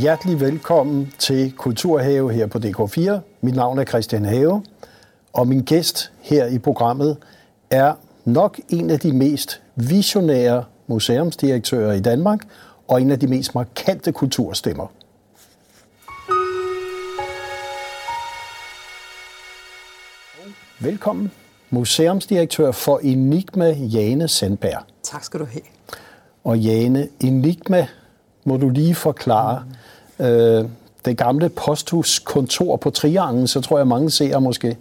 hjertelig velkommen til Kulturhave her på DK4. Mit navn er Christian Have, og min gæst her i programmet er nok en af de mest visionære museumsdirektører i Danmark, og en af de mest markante kulturstemmer. Velkommen, museumsdirektør for Enigma, Jane Sandberg. Tak skal du have. Og Jane, Enigma må du lige forklare. Øh, det gamle posthuskontor på Triangen, så tror jeg mange ser måske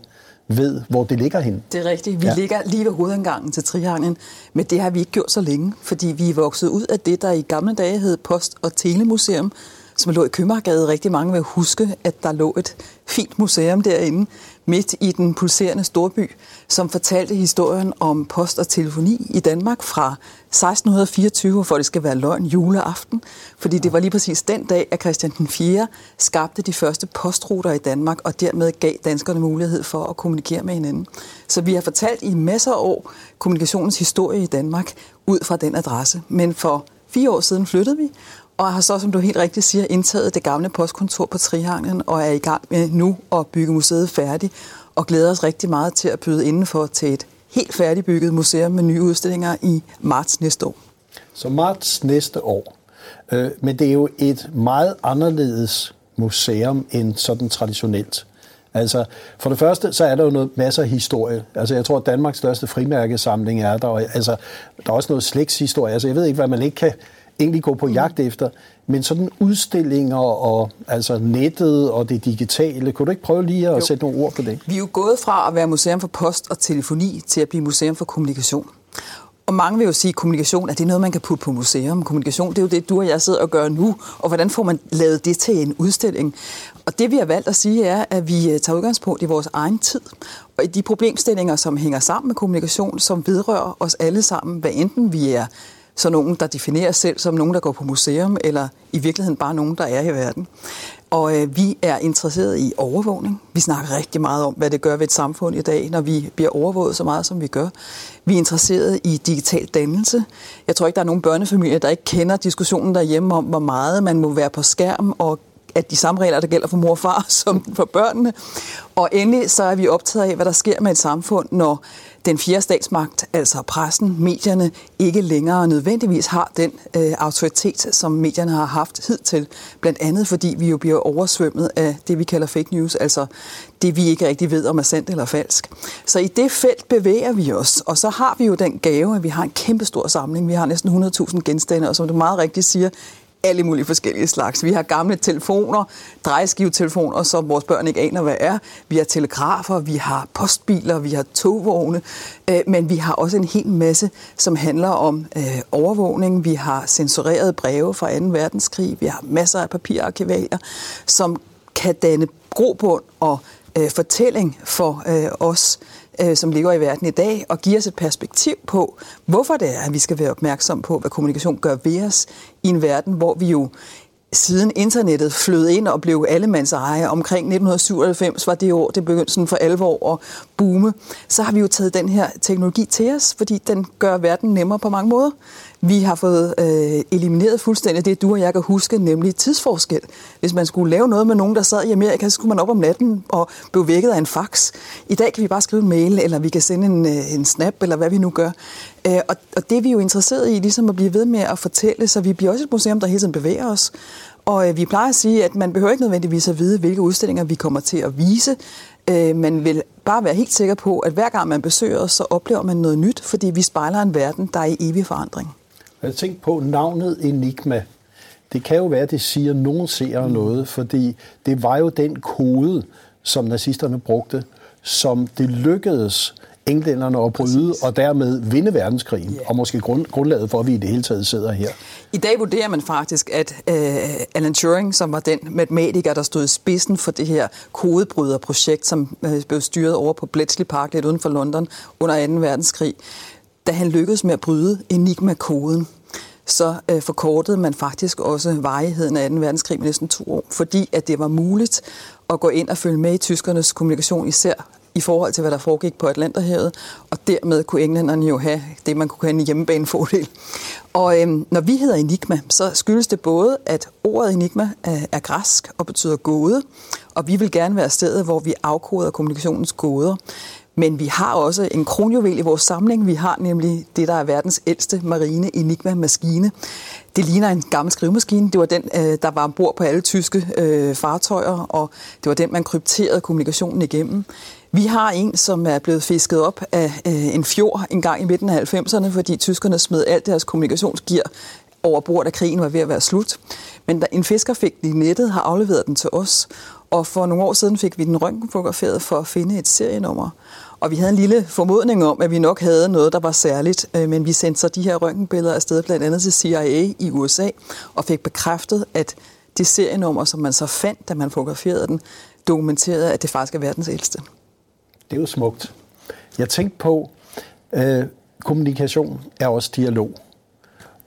ved, hvor det ligger hen. Det er rigtigt. Vi ja. ligger lige ved hovedindgangen til Trianglen, men det har vi ikke gjort så længe, fordi vi er vokset ud af det, der i gamle dage hed Post- og Telemuseum, som lå i Købmagergade. Rigtig mange vil huske, at der lå et fint museum derinde, midt i den pulserende storby, som fortalte historien om post og telefoni i Danmark fra 1624, for det skal være løgn juleaften, fordi det var lige præcis den dag, at Christian den 4. skabte de første postruter i Danmark, og dermed gav danskerne mulighed for at kommunikere med hinanden. Så vi har fortalt i masser af år kommunikationens historie i Danmark ud fra den adresse. Men for fire år siden flyttede vi, og har så, som du helt rigtigt siger, indtaget det gamle postkontor på Trihangen og er i gang med nu at bygge museet færdigt og glæder os rigtig meget til at byde indenfor til et helt færdigbygget museum med nye udstillinger i marts næste år. Så marts næste år. Øh, men det er jo et meget anderledes museum end sådan traditionelt. Altså, for det første, så er der jo noget masser af historie. Altså, jeg tror, at Danmarks største frimærkesamling er der. Og, altså, der er også noget slægtshistorie. Altså, jeg ved ikke, hvad man ikke kan egentlig gå på jagt efter. Men sådan udstillinger og altså nettet og det digitale, kunne du ikke prøve lige at jo. sætte nogle ord på det? Vi er jo gået fra at være museum for post og telefoni til at blive museum for kommunikation. Og mange vil jo sige, at kommunikation er det noget, man kan putte på museum. Kommunikation, det er jo det, du og jeg sidder og gør nu. Og hvordan får man lavet det til en udstilling? Og det vi har valgt at sige er, at vi øh, tager udgangspunkt i vores egen tid. Og i de problemstillinger, som hænger sammen med kommunikation, som vedrører os alle sammen, hvad enten vi er så nogen, der definerer sig selv som nogen, der går på museum, eller i virkeligheden bare nogen, der er i verden. Og øh, vi er interesseret i overvågning. Vi snakker rigtig meget om, hvad det gør ved et samfund i dag, når vi bliver overvåget så meget, som vi gør. Vi er interesseret i digital dannelse. Jeg tror ikke, der er nogen børnefamilier, der ikke kender diskussionen derhjemme om, hvor meget man må være på skærm og at de samme regler, der gælder for mor og far, som for børnene. Og endelig så er vi optaget af, hvad der sker med et samfund, når den fjerde statsmagt, altså pressen, medierne, ikke længere nødvendigvis har den øh, autoritet, som medierne har haft hidtil. Blandt andet fordi vi jo bliver oversvømmet af det, vi kalder fake news, altså det, vi ikke rigtig ved, om er sandt eller falsk. Så i det felt bevæger vi os, og så har vi jo den gave, at vi har en kæmpe stor samling. Vi har næsten 100.000 genstande, og som du meget rigtigt siger, alle mulige forskellige slags. Vi har gamle telefoner, drejeskivetelefoner, som vores børn ikke aner, hvad er. Vi har telegrafer, vi har postbiler, vi har togvogne, øh, men vi har også en hel masse, som handler om øh, overvågning. Vi har censurerede breve fra 2. verdenskrig, vi har masser af papirarkivalier, som kan danne grobund og øh, fortælling for øh, os øh, som ligger i verden i dag, og giver os et perspektiv på, hvorfor det er, at vi skal være opmærksom på, hvad kommunikation gør ved os i en verden, hvor vi jo siden internettet flød ind og blev allemands eje, omkring 1997 var det år, det begyndte sådan for alvor at boome, så har vi jo taget den her teknologi til os, fordi den gør verden nemmere på mange måder. Vi har fået øh, elimineret fuldstændig det, du og jeg kan huske, nemlig tidsforskel. Hvis man skulle lave noget med nogen, der sad i Amerika, så skulle man op om natten og blev vækket af en fax. I dag kan vi bare skrive en mail, eller vi kan sende en, øh, en snap, eller hvad vi nu gør. Øh, og, og det er vi jo interesseret i, ligesom at blive ved med at fortælle, så vi bliver også et museum, der hele tiden bevæger os. Og øh, vi plejer at sige, at man behøver ikke nødvendigvis at vide, hvilke udstillinger vi kommer til at vise. Øh, man vil bare være helt sikker på, at hver gang man besøger os, så oplever man noget nyt, fordi vi spejler en verden, der er i evig forandring. Jeg tænkte på navnet Enigma. Det kan jo være, at det siger nogen ser mm. noget, fordi det var jo den kode, som nazisterne brugte, som det lykkedes englænderne at bryde, Præcis. og dermed vinde verdenskrigen, yeah. og måske grund, grundlaget for, at vi i det hele taget sidder her. I dag vurderer man faktisk, at uh, Alan Turing, som var den matematiker, der stod i spidsen for det her kodebryderprojekt, som uh, blev styret over på Bletchley Park lidt uden for London under 2. verdenskrig, da han lykkedes med at bryde Enigma-koden, så øh, forkortede man faktisk også varigheden af 2. verdenskrig med næsten to år, fordi at det var muligt at gå ind og følge med i tyskernes kommunikation, især i forhold til, hvad der foregik på Atlanterhavet, og dermed kunne englænderne jo have det, man kunne kalde en hjemmebanefordel. Og øhm, når vi hedder Enigma, så skyldes det både, at ordet Enigma er, er græsk og betyder gåde, og vi vil gerne være stedet, hvor vi afkoder kommunikationens gåder. Men vi har også en kronjuvel i vores samling. Vi har nemlig det, der er verdens ældste marine Enigma-maskine. Det ligner en gammel skrivemaskine. Det var den, øh, der var ombord på alle tyske øh, fartøjer, og det var den, man krypterede kommunikationen igennem. Vi har en, som er blevet fisket op af øh, en fjord en gang i midten af 90'erne, fordi tyskerne smed alt deres kommunikationsgear over bord, da krigen var ved at være slut. Men da en fisker fik den i nettet, har afleveret den til os, og for nogle år siden fik vi den røntgenfotograferet for at finde et serienummer. Og vi havde en lille formodning om, at vi nok havde noget, der var særligt, øh, men vi sendte så de her røntgenbilleder afsted blandt andet til CIA i USA, og fik bekræftet, at det serienummer, som man så fandt, da man fotograferede den, dokumenterede, at det faktisk er verdens ældste. Det er jo smukt. Jeg tænkte på, øh, kommunikation er også dialog.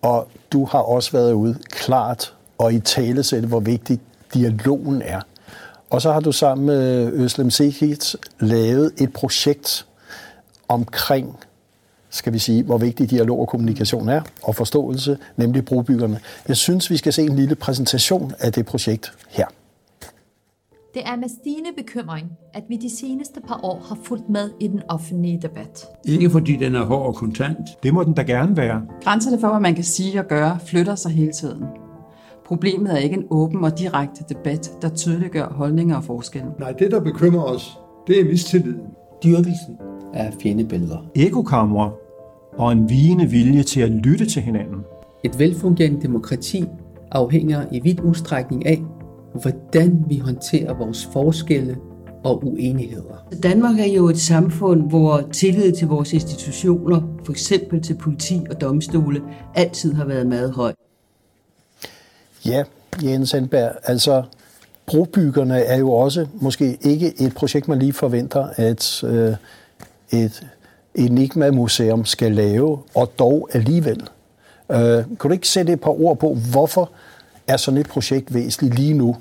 Og du har også været ude klart og i tale hvor vigtig dialogen er. Og så har du sammen med Øslem Sekit lavet et projekt omkring, skal vi sige, hvor vigtig dialog og kommunikation er, og forståelse, nemlig brobyggerne. Jeg synes, vi skal se en lille præsentation af det projekt her. Det er med stigende bekymring, at vi de seneste par år har fulgt med i den offentlige debat. Ikke fordi den er hård og kontant. Det må den da gerne være. Grænserne for, hvad man kan sige og gøre, flytter sig hele tiden. Problemet er ikke en åben og direkte debat, der tydeliggør holdninger og forskelle. Nej, det der bekymrer os, det er mistilliden. Dyrkelsen af fjendebilleder. Ekokammer og en vigende vilje til at lytte til hinanden. Et velfungerende demokrati afhænger i vid udstrækning af, hvordan vi håndterer vores forskelle og uenigheder. Danmark er jo et samfund, hvor tillid til vores institutioner, for eksempel til politi og domstole, altid har været meget høj. Ja, Jens Sandberg, altså brobyggerne er jo også måske ikke et projekt, man lige forventer, at øh, et Enigma-museum skal lave, og dog alligevel. Øh, kan du ikke sætte et par ord på, hvorfor er sådan et projekt væsentligt lige nu?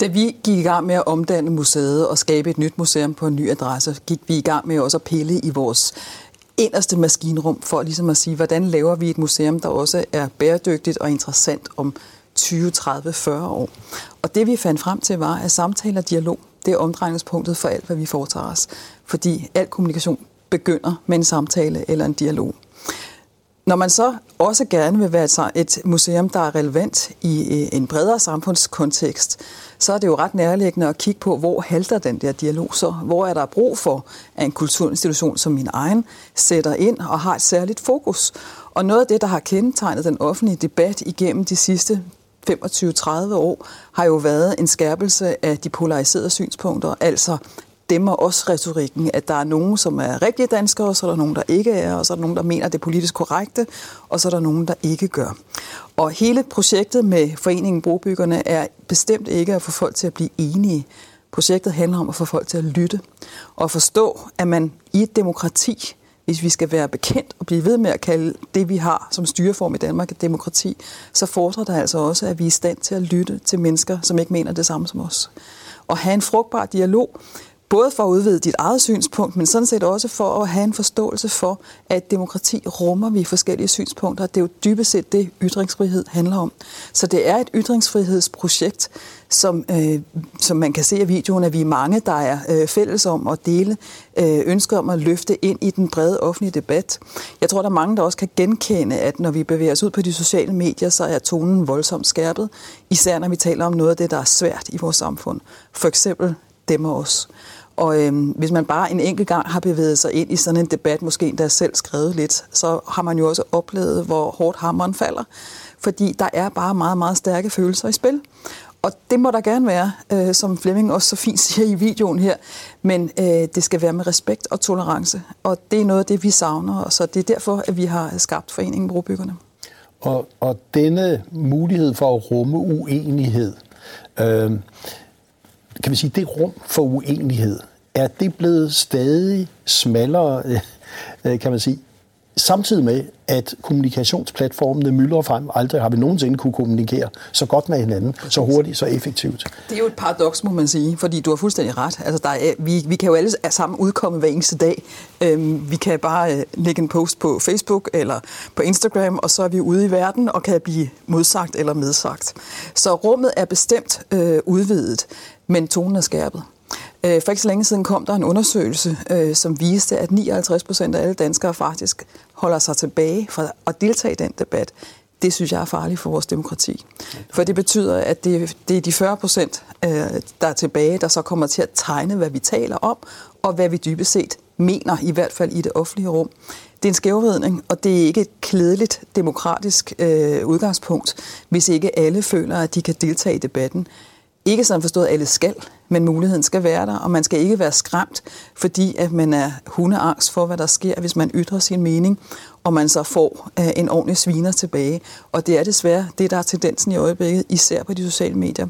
Da vi gik i gang med at omdanne museet og skabe et nyt museum på en ny adresse, gik vi i gang med også at pille i vores inderste maskinrum for ligesom at sige, hvordan laver vi et museum, der også er bæredygtigt og interessant om 20, 30, 40 år. Og det vi fandt frem til var, at samtale og dialog, det er omdrejningspunktet for alt, hvad vi foretager os. Fordi al kommunikation begynder med en samtale eller en dialog. Når man så også gerne vil være et museum, der er relevant i en bredere samfundskontekst, så er det jo ret nærliggende at kigge på, hvor halter den der dialog så? Hvor er der brug for, at en kulturinstitution som min egen sætter ind og har et særligt fokus? Og noget af det, der har kendetegnet den offentlige debat igennem de sidste 25-30 år, har jo været en skærpelse af de polariserede synspunkter, altså dæmmer også retorikken, at der er nogen, som er rigtige danskere, og så er der nogen, der ikke er, og så er der nogen, der mener, det er politisk korrekte, og så er der nogen, der ikke gør. Og hele projektet med Foreningen Brobyggerne er bestemt ikke at få folk til at blive enige. Projektet handler om at få folk til at lytte og forstå, at man i et demokrati hvis vi skal være bekendt og blive ved med at kalde det, vi har som styreform i Danmark, et demokrati, så fordrer det altså også, at vi er i stand til at lytte til mennesker, som ikke mener det samme som os. Og have en frugtbar dialog, både for at udvide dit eget synspunkt, men sådan set også for at have en forståelse for, at demokrati rummer vi forskellige synspunkter. Det er jo dybest set det, ytringsfrihed handler om. Så det er et ytringsfrihedsprojekt, som, øh, som man kan se i videoen, at vi er mange, der er øh, fælles om at dele øh, ønsker om at løfte ind i den brede offentlige debat. Jeg tror, der er mange, der også kan genkende, at når vi bevæger os ud på de sociale medier, så er tonen voldsomt skærpet, især når vi taler om noget af det, der er svært i vores samfund. For eksempel dem og os. Og øhm, hvis man bare en enkelt gang har bevæget sig ind i sådan en debat, måske endda selv skrevet lidt, så har man jo også oplevet, hvor hårdt hammeren falder. Fordi der er bare meget, meget stærke følelser i spil. Og det må der gerne være, øh, som Flemming også så fint siger i videoen her. Men øh, det skal være med respekt og tolerance. Og det er noget af det, vi savner. og Så det er derfor, at vi har skabt Foreningen Brobyggerne. Og, og denne mulighed for at rumme uenighed, øh, kan vi sige, det rum for uenighed, er det blevet stadig smallere, øh, kan man sige, samtidig med, at kommunikationsplatformene myldrer frem. Aldrig har vi nogensinde kunne kommunikere så godt med hinanden, så hurtigt, så effektivt. Det er jo et paradoks, må man sige, fordi du har fuldstændig ret. Altså, der er, vi, vi kan jo alle sammen udkomme hver eneste dag. Øhm, vi kan bare øh, lægge en post på Facebook eller på Instagram, og så er vi ude i verden og kan blive modsagt eller medsagt. Så rummet er bestemt øh, udvidet, men tonen er skærpet. Øh, for ikke så længe siden kom der en undersøgelse, øh, som viste, at 59 procent af alle danskere faktisk holder sig tilbage fra at deltage i den debat. Det synes jeg er farligt for vores demokrati. For det betyder, at det, det er de 40 procent, øh, der er tilbage, der så kommer til at tegne, hvad vi taler om, og hvad vi dybest set mener, i hvert fald i det offentlige rum. Det er en skævridning, og det er ikke et klædeligt demokratisk øh, udgangspunkt, hvis ikke alle føler, at de kan deltage i debatten. Ikke sådan forstået, at alle skal, men muligheden skal være der, og man skal ikke være skræmt, fordi at man er hundeangst for, hvad der sker, hvis man ytrer sin mening, og man så får uh, en ordentlig sviner tilbage. Og det er desværre det, der er tendensen i øjeblikket, især på de sociale medier.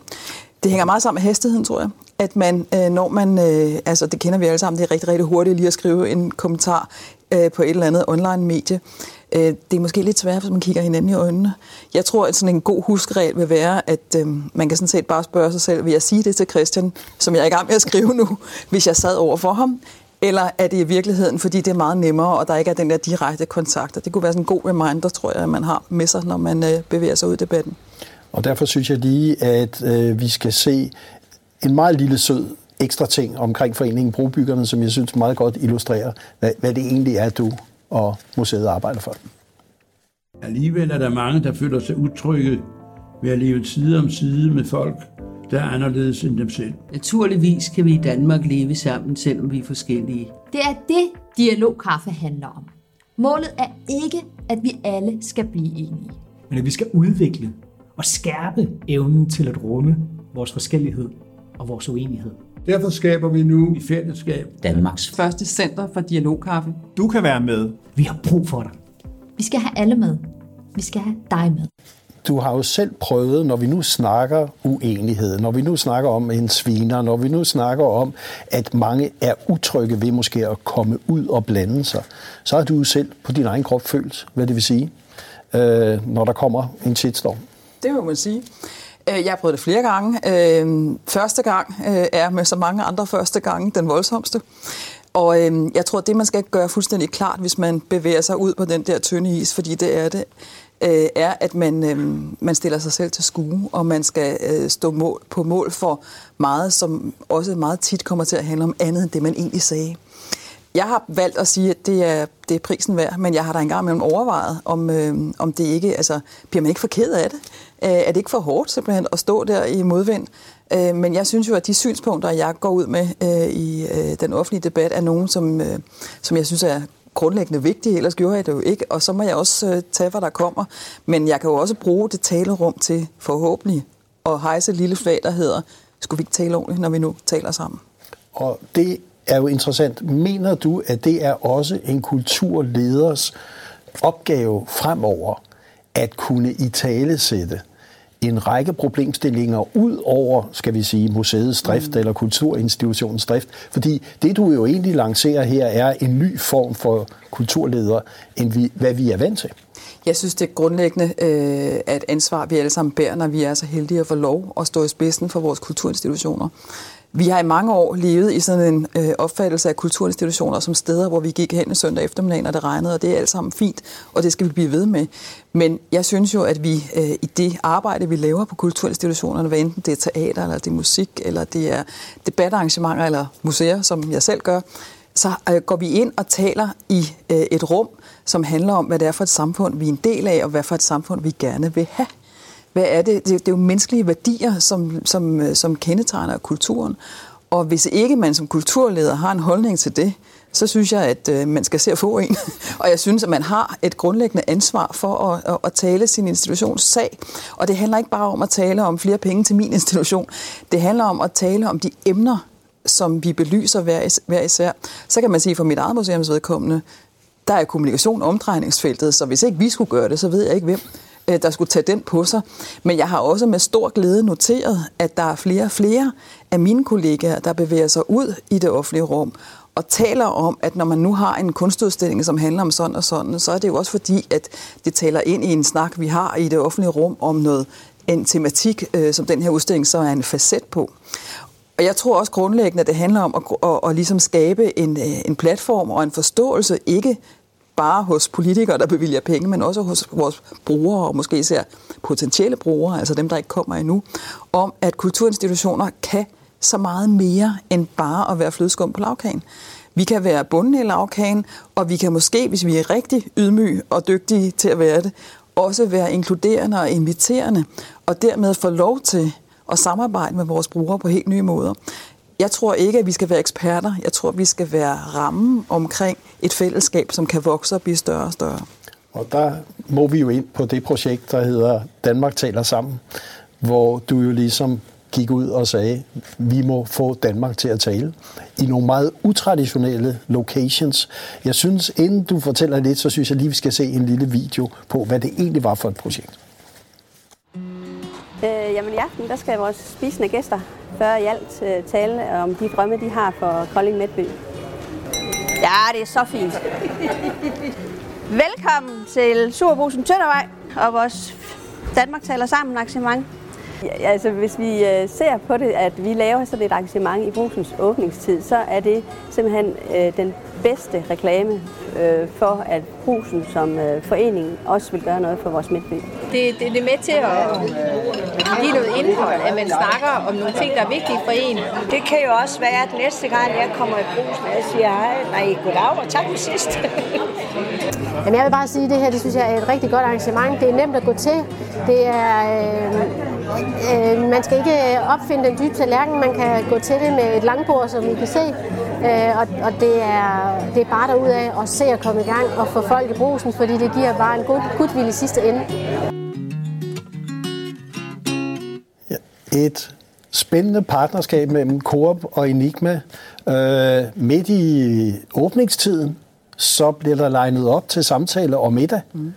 Det hænger meget sammen med hastigheden, tror jeg. At man, øh, når man, øh, altså det kender vi alle sammen, det er rigtig, rigtig hurtigt lige at skrive en kommentar øh, på et eller andet online medie. Øh, det er måske lidt svært, hvis man kigger hinanden i øjnene. Jeg tror, at sådan en god huskeregel vil være, at øh, man kan sådan set bare spørge sig selv, vil jeg sige det til Christian, som jeg er i gang med at skrive nu, hvis jeg sad over for ham? Eller er det i virkeligheden, fordi det er meget nemmere, og der ikke er den der direkte kontakt? Det kunne være sådan en god reminder, tror jeg, man har med sig, når man øh, bevæger sig ud i debatten. Og derfor synes jeg lige, at øh, vi skal se en meget lille sød ekstra ting omkring foreningen Brobyggerne, som jeg synes meget godt illustrerer, hvad, hvad det egentlig er, du og museet arbejder for. Alligevel er der mange, der føler sig utrygge ved at leve side om side med folk, der er anderledes end dem selv. Naturligvis kan vi i Danmark leve sammen, selvom vi er forskellige. Det er det, dialogkaffe handler om. Målet er ikke, at vi alle skal blive enige. Men at vi skal udvikle og skærpe evnen til at rumme vores forskellighed og vores uenighed. Derfor skaber vi nu i fællesskab Danmarks første center for dialogkaffe. Du kan være med. Vi har brug for dig. Vi skal have alle med. Vi skal have dig med. Du har jo selv prøvet, når vi nu snakker uenighed, når vi nu snakker om en sviner, når vi nu snakker om, at mange er utrygge ved måske at komme ud og blande sig, så har du jo selv på din egen krop følt, hvad det vil sige, øh, når der kommer en shitstorm. Det må man sige. Øh, jeg har prøvet det flere gange. Øh, første gang øh, er med så mange andre første gange den voldsomste. Og øh, jeg tror, det man skal gøre fuldstændig klart, hvis man bevæger sig ud på den der tynde is, fordi det er det, er, at man, man stiller sig selv til skue, og man skal stå mål, på mål for meget, som også meget tit kommer til at handle om andet end det, man egentlig sagde. Jeg har valgt at sige, at det er, det er prisen værd, men jeg har da engang imellem overvejet, om, øh, om det ikke, altså, bliver man ikke for ked af det? Øh, er det ikke for hårdt simpelthen at stå der i modvind? Øh, men jeg synes jo, at de synspunkter, jeg går ud med øh, i øh, den offentlige debat, er nogen, som, øh, som jeg synes er grundlæggende vigtige, ellers gjorde jeg det jo ikke. Og så må jeg også øh, tage, hvad der kommer. Men jeg kan jo også bruge det talerum til forhåbentlig at hejse et lille flag, der hedder, skulle vi ikke tale ordentligt, når vi nu taler sammen? Og det er jo interessant. Mener du, at det er også en kulturleders opgave fremover at kunne i tale sætte en række problemstillinger ud over, skal vi sige, museets drift mm. eller kulturinstitutionens drift. Fordi det, du jo egentlig lancerer her, er en ny form for kulturleder, end vi, hvad vi er vant til. Jeg synes, det er grundlæggende øh, at ansvar, vi alle sammen bærer, når vi er så heldige at få lov at stå i spidsen for vores kulturinstitutioner. Vi har i mange år levet i sådan en øh, opfattelse af kulturinstitutioner som steder, hvor vi gik hen en søndag eftermiddag, når det regnede, og det er alt sammen fint, og det skal vi blive ved med. Men jeg synes jo, at vi øh, i det arbejde, vi laver på kulturinstitutionerne, hvad enten det er teater, eller det er musik, eller det er debatarrangementer, eller museer, som jeg selv gør, så øh, går vi ind og taler i øh, et rum, som handler om, hvad det er for et samfund, vi er en del af, og hvad for et samfund, vi gerne vil have. Hvad er det? Det, det er jo menneskelige værdier, som, som, øh, som kendetegner kulturen. Og hvis ikke man som kulturleder har en holdning til det, så synes jeg, at øh, man skal se at få en. og jeg synes, at man har et grundlæggende ansvar for at, at, at tale sin institutions sag. Og det handler ikke bare om at tale om flere penge til min institution. Det handler om at tale om de emner, som vi belyser hver, hver især. Så kan man sige, for mit eget museums vedkommende, der er kommunikation omdrejningsfeltet, så hvis ikke vi skulle gøre det, så ved jeg ikke hvem. Øh, der skulle tage den på sig. Men jeg har også med stor glæde noteret, at der er flere og flere af mine kollegaer, der bevæger sig ud i det offentlige rum og taler om, at når man nu har en kunstudstilling, som handler om sådan og sådan, så er det jo også fordi, at det taler ind i en snak, vi har i det offentlige rum om noget, en tematik, øh, som den her udstilling så er en facet på. Og jeg tror også grundlæggende, at det handler om at, at, at, ligesom skabe en, øh, en platform og en forståelse, ikke bare hos politikere, der bevilger penge, men også hos vores brugere, og måske især potentielle brugere, altså dem, der ikke kommer endnu, om at kulturinstitutioner kan så meget mere end bare at være flødeskum på lavkagen. Vi kan være bunden i lavkagen, og vi kan måske, hvis vi er rigtig ydmyge og dygtige til at være det, også være inkluderende og inviterende, og dermed få lov til at samarbejde med vores brugere på helt nye måder. Jeg tror ikke, at vi skal være eksperter. Jeg tror, at vi skal være rammen omkring et fællesskab, som kan vokse og blive større og større. Og der må vi jo ind på det projekt, der hedder Danmark taler sammen, hvor du jo ligesom gik ud og sagde, vi må få Danmark til at tale i nogle meget utraditionelle locations. Jeg synes, inden du fortæller lidt, så synes jeg lige, vi skal se en lille video på, hvad det egentlig var for et projekt. Øh, jamen i aften, der skal vores spisende gæster før i alt øh, tale om de drømme, de har for Kolding Midtby. Ja, det er så fint. Velkommen til Surbrugsen Tøndervej og vores Danmark taler sammen arrangement. Ja, altså, hvis vi øh, ser på det, at vi laver sådan et arrangement i Brugsens åbningstid, så er det simpelthen øh, den bedste reklame øh, for, at Brusen som øh, forening også vil gøre noget for vores midtby. Det, det, det er med til at give noget indhold, at man snakker om nogle ting, der er vigtige for en. Det kan jo også være, at næste gang jeg kommer i Brusen, og jeg siger hej, nej, goddag og tak for sidst. Jamen, jeg vil bare sige, at det her det synes jeg er et rigtig godt arrangement. Det er nemt at gå til. Det er, øh, øh, man skal ikke opfinde den dybe tallerken. Man kan gå til det med et langbord, som I kan se. Øh, og, og det, er, det er bare derudaf at se at komme i gang og få folk i brusen, fordi det giver bare en god, gudvild i sidste ende. Ja, et spændende partnerskab mellem Coop og Enigma. Øh, midt i åbningstiden, så bliver der legnet op til samtale om middag, mm.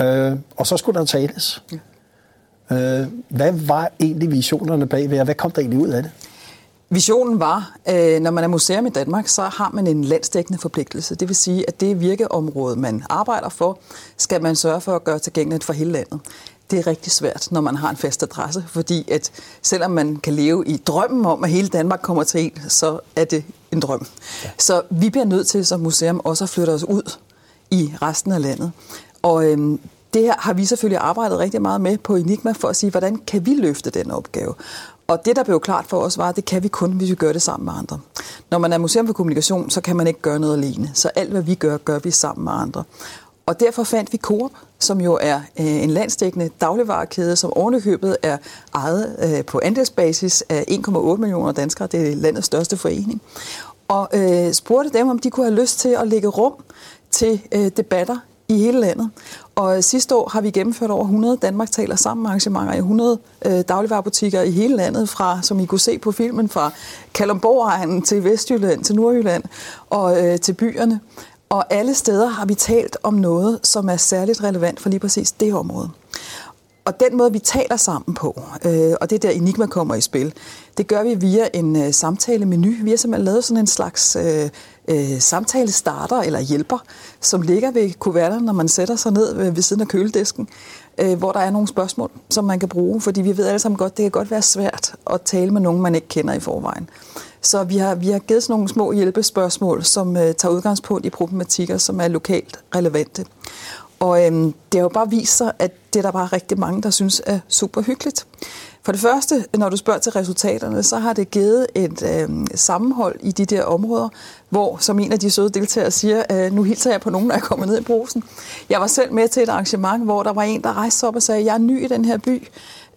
øh, og så skulle der tales. Ja. Øh, hvad var egentlig visionerne bagved, og hvad kom der egentlig ud af det? Visionen var, øh, når man er museum i Danmark, så har man en landsdækkende forpligtelse. Det vil sige, at det virkeområde, man arbejder for, skal man sørge for at gøre tilgængeligt for hele landet. Det er rigtig svært, når man har en fast adresse, fordi at selvom man kan leve i drømmen om, at hele Danmark kommer til en, så er det en drøm. Ja. Så vi bliver nødt til som museum også at flytte os ud i resten af landet. Og øhm, det her har vi selvfølgelig arbejdet rigtig meget med på Enigma for at sige, hvordan kan vi løfte den opgave? Og det, der blev klart for os, var, at det kan vi kun, hvis vi gør det sammen med andre. Når man er museum for kommunikation, så kan man ikke gøre noget alene. Så alt, hvad vi gør, gør vi sammen med andre. Og derfor fandt vi Coop, som jo er øh, en landsdækkende dagligvarekæde, som ovenikøbet er ejet øh, på andelsbasis af 1,8 millioner danskere. Det er landets største forening. Og øh, spurgte dem, om de kunne have lyst til at lægge rum til øh, debatter i hele landet. Og sidste år har vi gennemført over 100 Danmark taler sammen arrangementer i 100 øh, dagligvarerbutikker i hele landet, fra, som I kunne se på filmen, fra Kalumborg til Vestjylland, til Nordjylland og øh, til byerne. Og alle steder har vi talt om noget, som er særligt relevant for lige præcis det område. Og den måde, vi taler sammen på, øh, og det der Enigma kommer i spil, det gør vi via en øh, samtale-menu. Vi har simpelthen lavet sådan en slags øh, øh, samtale-starter eller hjælper, som ligger ved kuverterne, når man sætter sig ned ved, ved siden af køledisken, øh, hvor der er nogle spørgsmål, som man kan bruge, fordi vi ved alle sammen godt, det kan godt være svært at tale med nogen, man ikke kender i forvejen. Så vi har, vi har givet sådan nogle små hjælpespørgsmål, som øh, tager udgangspunkt i problematikker, som er lokalt relevante. Og øhm, det har jo bare vist sig, at det er der bare rigtig mange, der synes er super hyggeligt. For det første, når du spørger til resultaterne, så har det givet et øh, sammenhold i de der områder, hvor, som en af de søde deltagere siger, øh, nu hilser jeg på nogen, der er kommet ned i brosen. Jeg var selv med til et arrangement, hvor der var en, der rejste op og sagde, jeg er ny i den her by.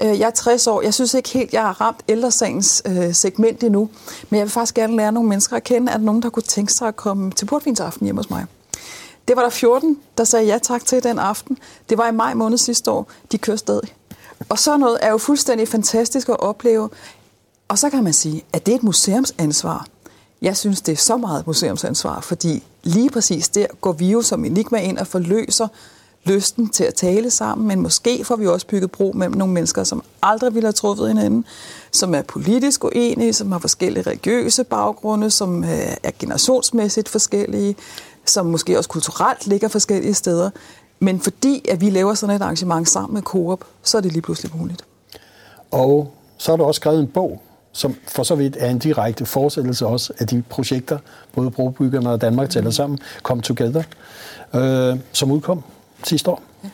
Øh, jeg er 60 år. Jeg synes ikke helt, jeg har ramt ældresagens øh, segment endnu. Men jeg vil faktisk gerne lære nogle mennesker at kende, at nogen, der kunne tænke sig at komme til portvinsaften hjemme hos mig. Det var der 14, der sagde ja tak til den aften. Det var i maj måned sidste år. De kører stadig. Og sådan noget er jo fuldstændig fantastisk at opleve. Og så kan man sige, at det er et museumsansvar. Jeg synes, det er så meget et museumsansvar, fordi lige præcis der går vi jo som Enigma ind og forløser lysten til at tale sammen, men måske får vi også bygget bro mellem nogle mennesker, som aldrig ville have truffet hinanden, som er politisk uenige, som har forskellige religiøse baggrunde, som øh, er generationsmæssigt forskellige, som måske også kulturelt ligger forskellige steder. Men fordi at vi laver sådan et arrangement sammen med Coop, så er det lige pludselig muligt. Og så har du også skrevet en bog, som for så vidt er en direkte fortsættelse også af de projekter, både Brobyggerne og Danmark taler sammen, Come Together, øh, som udkom sidste år. Ja.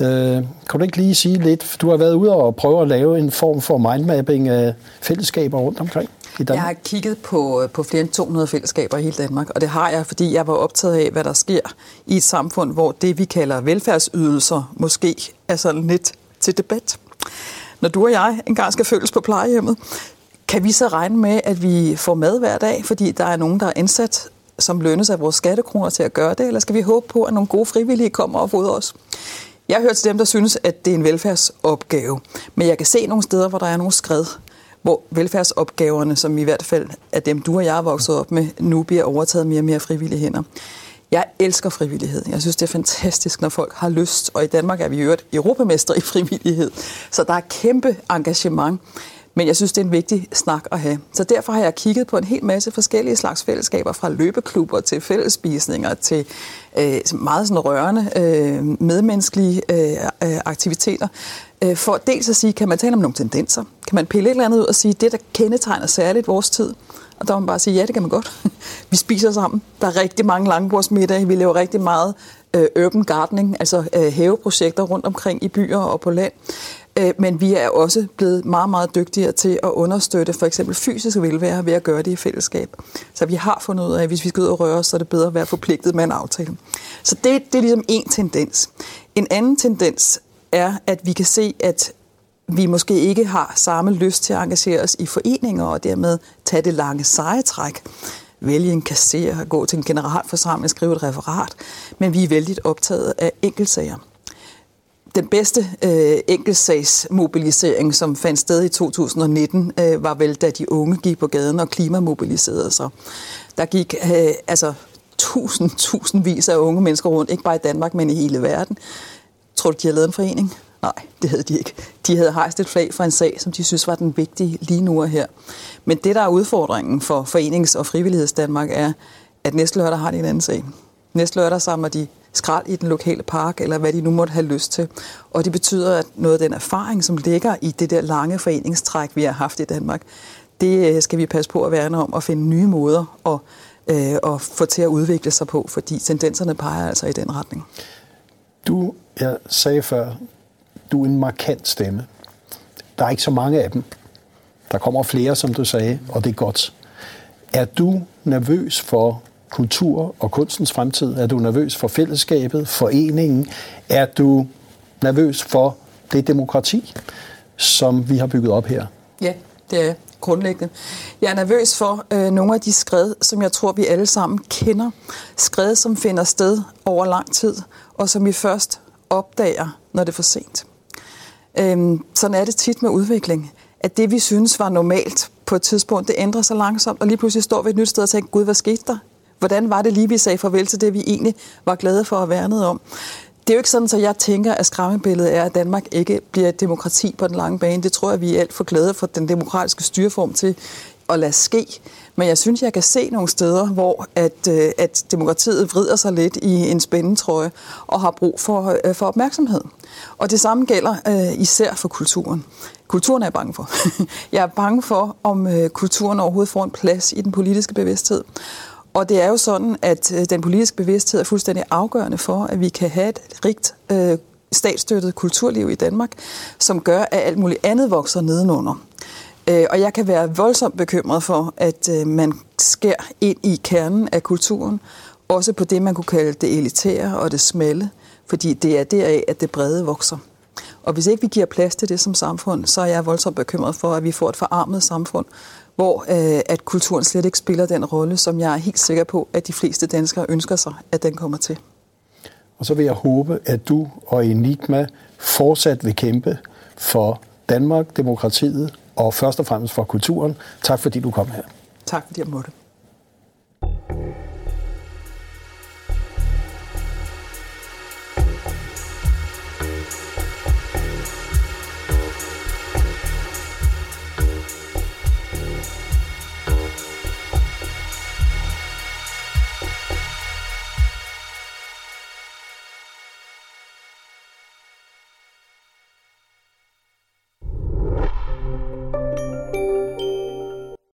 Øh, kan du ikke lige sige lidt, du har været ude og prøve at lave en form for mindmapping af fællesskaber rundt omkring i Danmark? Jeg har kigget på, øh, på flere end 200 fællesskaber i hele Danmark, og det har jeg, fordi jeg var optaget af, hvad der sker i et samfund, hvor det, vi kalder velfærdsydelser, måske er sådan lidt til debat. Når du og jeg engang skal følges på plejehjemmet, kan vi så regne med, at vi får mad hver dag, fordi der er nogen, der er ansat som lønnes af vores skattekroner til at gøre det, eller skal vi håbe på, at nogle gode frivillige kommer og fodrer os? Jeg hører til dem, der synes, at det er en velfærdsopgave, men jeg kan se nogle steder, hvor der er nogle skred, hvor velfærdsopgaverne, som i hvert fald er dem, du og jeg er vokset op med, nu bliver overtaget mere og mere frivillige hænder. Jeg elsker frivillighed. Jeg synes, det er fantastisk, når folk har lyst. Og i Danmark er vi jo et europamester i frivillighed. Så der er kæmpe engagement. Men jeg synes, det er en vigtig snak at have. Så derfor har jeg kigget på en hel masse forskellige slags fællesskaber, fra løbeklubber til fællesspisninger til øh, meget sådan rørende øh, medmenneskelige øh, øh, aktiviteter. Øh, for dels at sige, kan man tale om nogle tendenser? Kan man pille et eller andet ud og sige, det der kendetegner særligt vores tid? Og der må man bare sige, ja, det kan man godt. vi spiser sammen. Der er rigtig mange langbordsmiddage. Vi laver rigtig meget øh, urban gardening, altså øh, haveprojekter rundt omkring i byer og på land. Øh, men vi er også blevet meget, meget dygtigere til at understøtte for eksempel fysisk velvære ved at gøre det i fællesskab. Så vi har fundet ud af, at hvis vi skal ud og røre os, så er det bedre at være forpligtet med en aftale. Så det, det er ligesom en tendens. En anden tendens er, at vi kan se, at vi måske ikke har samme lyst til at engagere os i foreninger og dermed tage det lange seje træk vælge en kasser, gå til en generalforsamling, skrive et referat, men vi er vældig optaget af enkeltsager den bedste øh, enkeltsagsmobilisering, som fandt sted i 2019, øh, var vel, da de unge gik på gaden og klimamobiliserede sig. Der gik øh, altså tusind, tusindvis af unge mennesker rundt, ikke bare i Danmark, men i hele verden. Tror du, de har lavet en forening? Nej, det havde de ikke. De havde hejst et flag for en sag, som de synes var den vigtige lige nu og her. Men det, der er udfordringen for Forenings- og Frivilligheds Danmark, er, at næste lørdag har de en anden sag. Næste lørdag samler de skrald i den lokale park, eller hvad de nu måtte have lyst til. Og det betyder, at noget af den erfaring, som ligger i det der lange foreningstræk, vi har haft i Danmark, det øh, skal vi passe på at værne om og finde nye måder at, øh, at få til at udvikle sig på, fordi tendenserne peger altså i den retning. Du, jeg sagde før, du er en markant stemme. Der er ikke så mange af dem. Der kommer flere, som du sagde, og det er godt. Er du nervøs for kultur og kunstens fremtid? Er du nervøs for fællesskabet, foreningen? Er du nervøs for det demokrati, som vi har bygget op her? Ja, det er grundlæggende. Jeg er nervøs for øh, nogle af de skred, som jeg tror, vi alle sammen kender. Skred, som finder sted over lang tid, og som vi først opdager, når det er for sent. Øhm, sådan er det tit med udvikling, at det, vi synes var normalt på et tidspunkt, det ændrer sig langsomt, og lige pludselig står vi et nyt sted og tænker, gud, hvad skete der? Hvordan var det lige, vi sagde farvel til det, vi egentlig var glade for at værne om? Det er jo ikke sådan, at jeg tænker, at skræmmebilledet er, at Danmark ikke bliver et demokrati på den lange bane. Det tror jeg, vi er alt for glade for den demokratiske styreform til at lade ske. Men jeg synes, jeg kan se nogle steder, hvor at, øh, at demokratiet vrider sig lidt i en spændetrøje og har brug for, øh, for opmærksomhed. Og det samme gælder uh, især for kulturen. Kulturen er jeg bange for. jeg er bange for, om kulturen overhovedet får en plads i den politiske bevidsthed. Og det er jo sådan, at øh, den politiske bevidsthed er fuldstændig afgørende for, at vi kan have et rigt øh, statsstøttet kulturliv i Danmark, som gør, at alt muligt andet vokser nedenunder. Øh, og jeg kan være voldsomt bekymret for, at øh, man skær ind i kernen af kulturen, også på det, man kunne kalde det elitære og det smalle, fordi det er deraf, at det brede vokser. Og hvis ikke vi giver plads til det som samfund, så er jeg voldsomt bekymret for, at vi får et forarmet samfund, hvor øh, at kulturen slet ikke spiller den rolle, som jeg er helt sikker på, at de fleste danskere ønsker sig, at den kommer til. Og så vil jeg håbe, at du og Enigma fortsat vil kæmpe for Danmark, demokratiet og først og fremmest for kulturen. Tak fordi du kom her. Tak fordi jeg måtte.